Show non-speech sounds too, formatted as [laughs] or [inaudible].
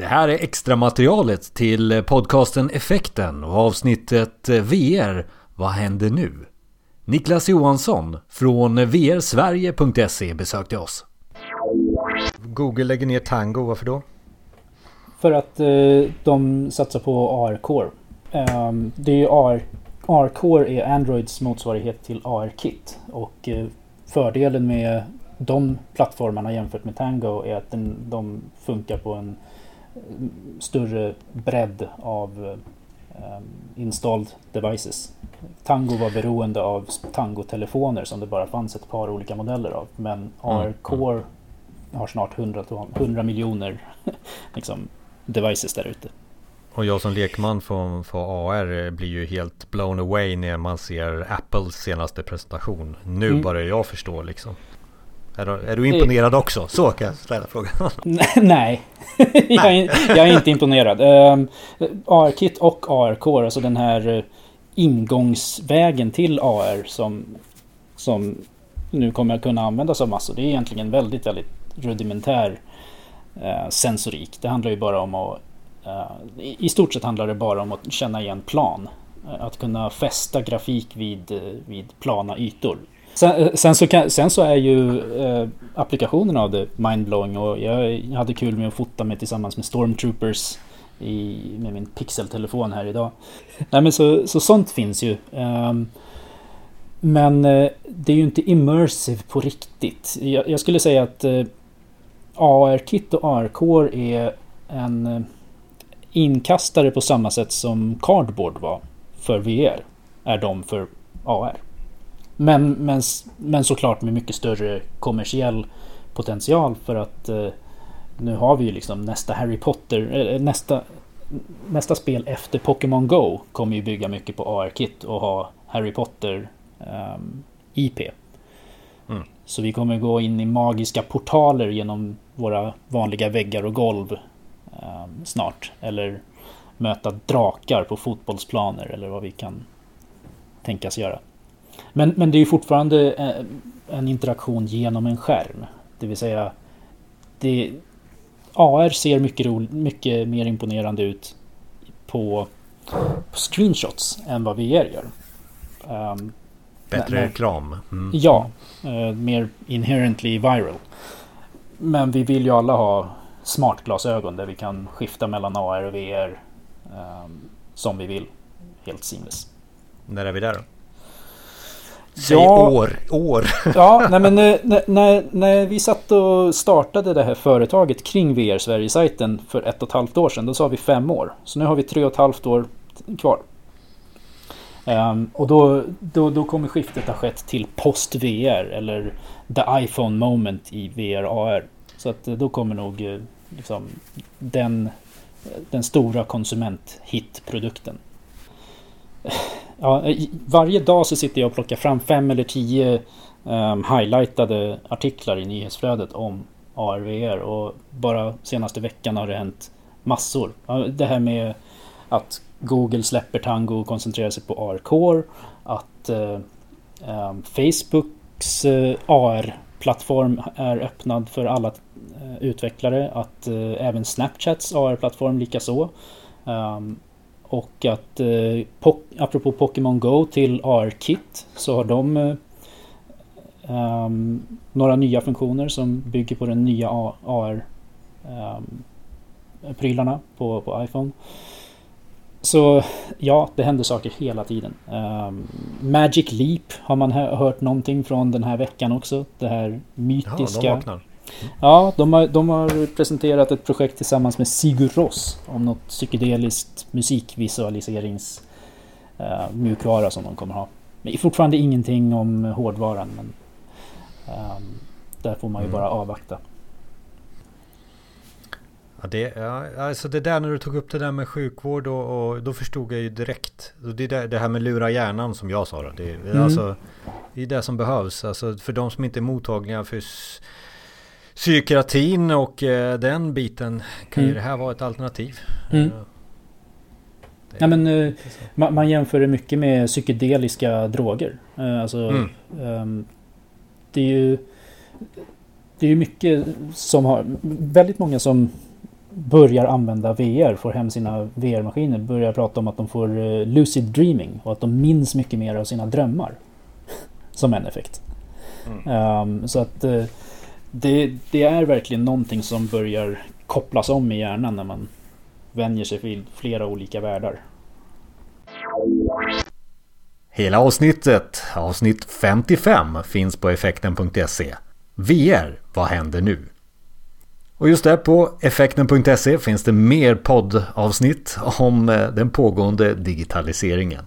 Det här är extra materialet till podcasten Effekten och avsnittet VR Vad händer nu? Niklas Johansson från vrsverige.se besökte oss. Google lägger ner Tango, varför då? För att eh, de satsar på AR-core. Eh, det är ju AR, AR-core är Androids motsvarighet till AR-kit. Och eh, fördelen med de plattformarna jämfört med Tango är att den, de funkar på en större bredd av um, installed devices. Tango var beroende av Tango-telefoner som det bara fanns ett par olika modeller av. Men mm. R-Core har snart 100, 100 miljoner [laughs] liksom, devices där ute. Och jag som lekman för AR blir ju helt blown away när man ser Apples senaste presentation. Nu mm. börjar jag förstå liksom. Är du, imponerad också? Så kan jag ställa frågan. [laughs] [laughs] Nej, jag, är, jag, är, inte imponerad. Um, AR-kit och AR-core, alltså den här uh, ingångsvägen till AR som, som nu kommer att kunna användas av massor. Det är egentligen väldigt, väldigt rudimentär uh, sensorik. Det handlar ju bara om att uh, i stort sett handlar det bara om att känna igen plan. Att kunna fästa grafik vid, vid plana ytor. Sen, eh, sen, så, kan, sen så är ju eh, applikationen av det mindblowing och jag hade kul med att fota mig tillsammans med Stormtroopers i, med min pixeltelefon här idag. Nej men så, så sånt finns ju. Um, men eh, det är ju inte immersive på riktigt. Jag, jag skulle säga att eh, AR-kit och AR-core är en eh, inkastare på samma sätt som Cardboard var för VR. Är de för AR. Men, men, men såklart med mycket större kommersiell potential för att eh, nu har vi ju liksom nästa Harry Potter, eh, nästa, nästa spel efter Pokémon Go kommer ju bygga mycket på AR-kit och ha Harry Potter um, IP. Mm. Så vi kommer gå in i magiska portaler genom våra vanliga väggar och golv um, snart. Eller möta drakar på fotbollsplaner eller vad vi kan tänkas göra. Men, men det är fortfarande eh, en interaktion genom en skärm. Det vill säga det, AR ser mycket, ro, mycket mer imponerande ut på, på screenshots än vad VR gör. Um, Bättre när, reklam. Mm. Ja, uh, mer inherently viral. Men vi vill ju alla ha smartglasögon där vi kan skifta mellan AR och VR um, ehm, som vi vill. Helt seamless. När är vi där då? Säg ja, år, år. [laughs] Ja, nej men eh, när, när, när vi satt och startade det här företaget kring VR Sverige-sajten för ett och ett halvt år sedan, då sa vi fem år. Så nu har vi tre och ett halvt år kvar. Um, och då, då, då kommer skiftet ha skett till post-VR eller the iPhone moment i VR AR. Så att eh, då kommer nog eh, liksom, den, den stora konsument-hit-produkten ja, varje dag så sitter jag och plockar fram fem eller tio um, highlightade artiklar i nyhetsflödet om ARVR och bara senaste veckan har det hänt massor. Det här med att Google släpper Tango och koncentrerar sig på AR-core. Att uh, um, Facebooks eh, uh, AR-plattform är öppnad för alla uh, utvecklare. Att även Snapchats AR-plattform likaså. Um, och att, eh, po apropå Pokémon Go till AR-kit så har de eh, um, några nya funktioner som bygger på den nya AR-prylarna um, på, på iPhone. Så ja, det händer saker hela tiden. Um, Magic Leap har man hört någonting från den här veckan också. Det här mytiska... Ja, Ja, de har, de har presenterat ett projekt tillsammans med Sigur Ross om något psykedeliskt musikvisualiserings uh, mjukvara som de kommer ha. Men fortfarande ingenting om hårdvaran. Men, um, där får man ju mm. bara avvakta. Ja, det, ja, alltså det där när du tog upp det där med sjukvård och, och då förstod jag ju direkt. Det är det här med lura hjärnan som jag sa. Det, mm. alltså, det är det som behövs. Alltså för de som inte är mottagliga för psykiatrin och eh, den biten kan mm. ju det här vara ett alternativ. Mm. Eh, ja, men, eh, man, man, jämför det mycket med psykedeliska droger. Eh, alltså, mm. um, det är ju det är mycket som har väldigt många som börjar använda VR, får hem sina VR-maskiner, börjar prata om att de får uh, lucid dreaming och att de minns mycket mer av sina drömmar. [laughs] som en effekt. Mm. Um, så att uh, det, det, är verkligen någonting som börjar kopplas om i hjärnan när man vänjer sig vid flera olika världar. Hela avsnittet, avsnitt 55, finns på effekten.se. VR, vad händer nu? Och just där på effekten.se finns det mer poddavsnitt om eh, den pågående digitaliseringen.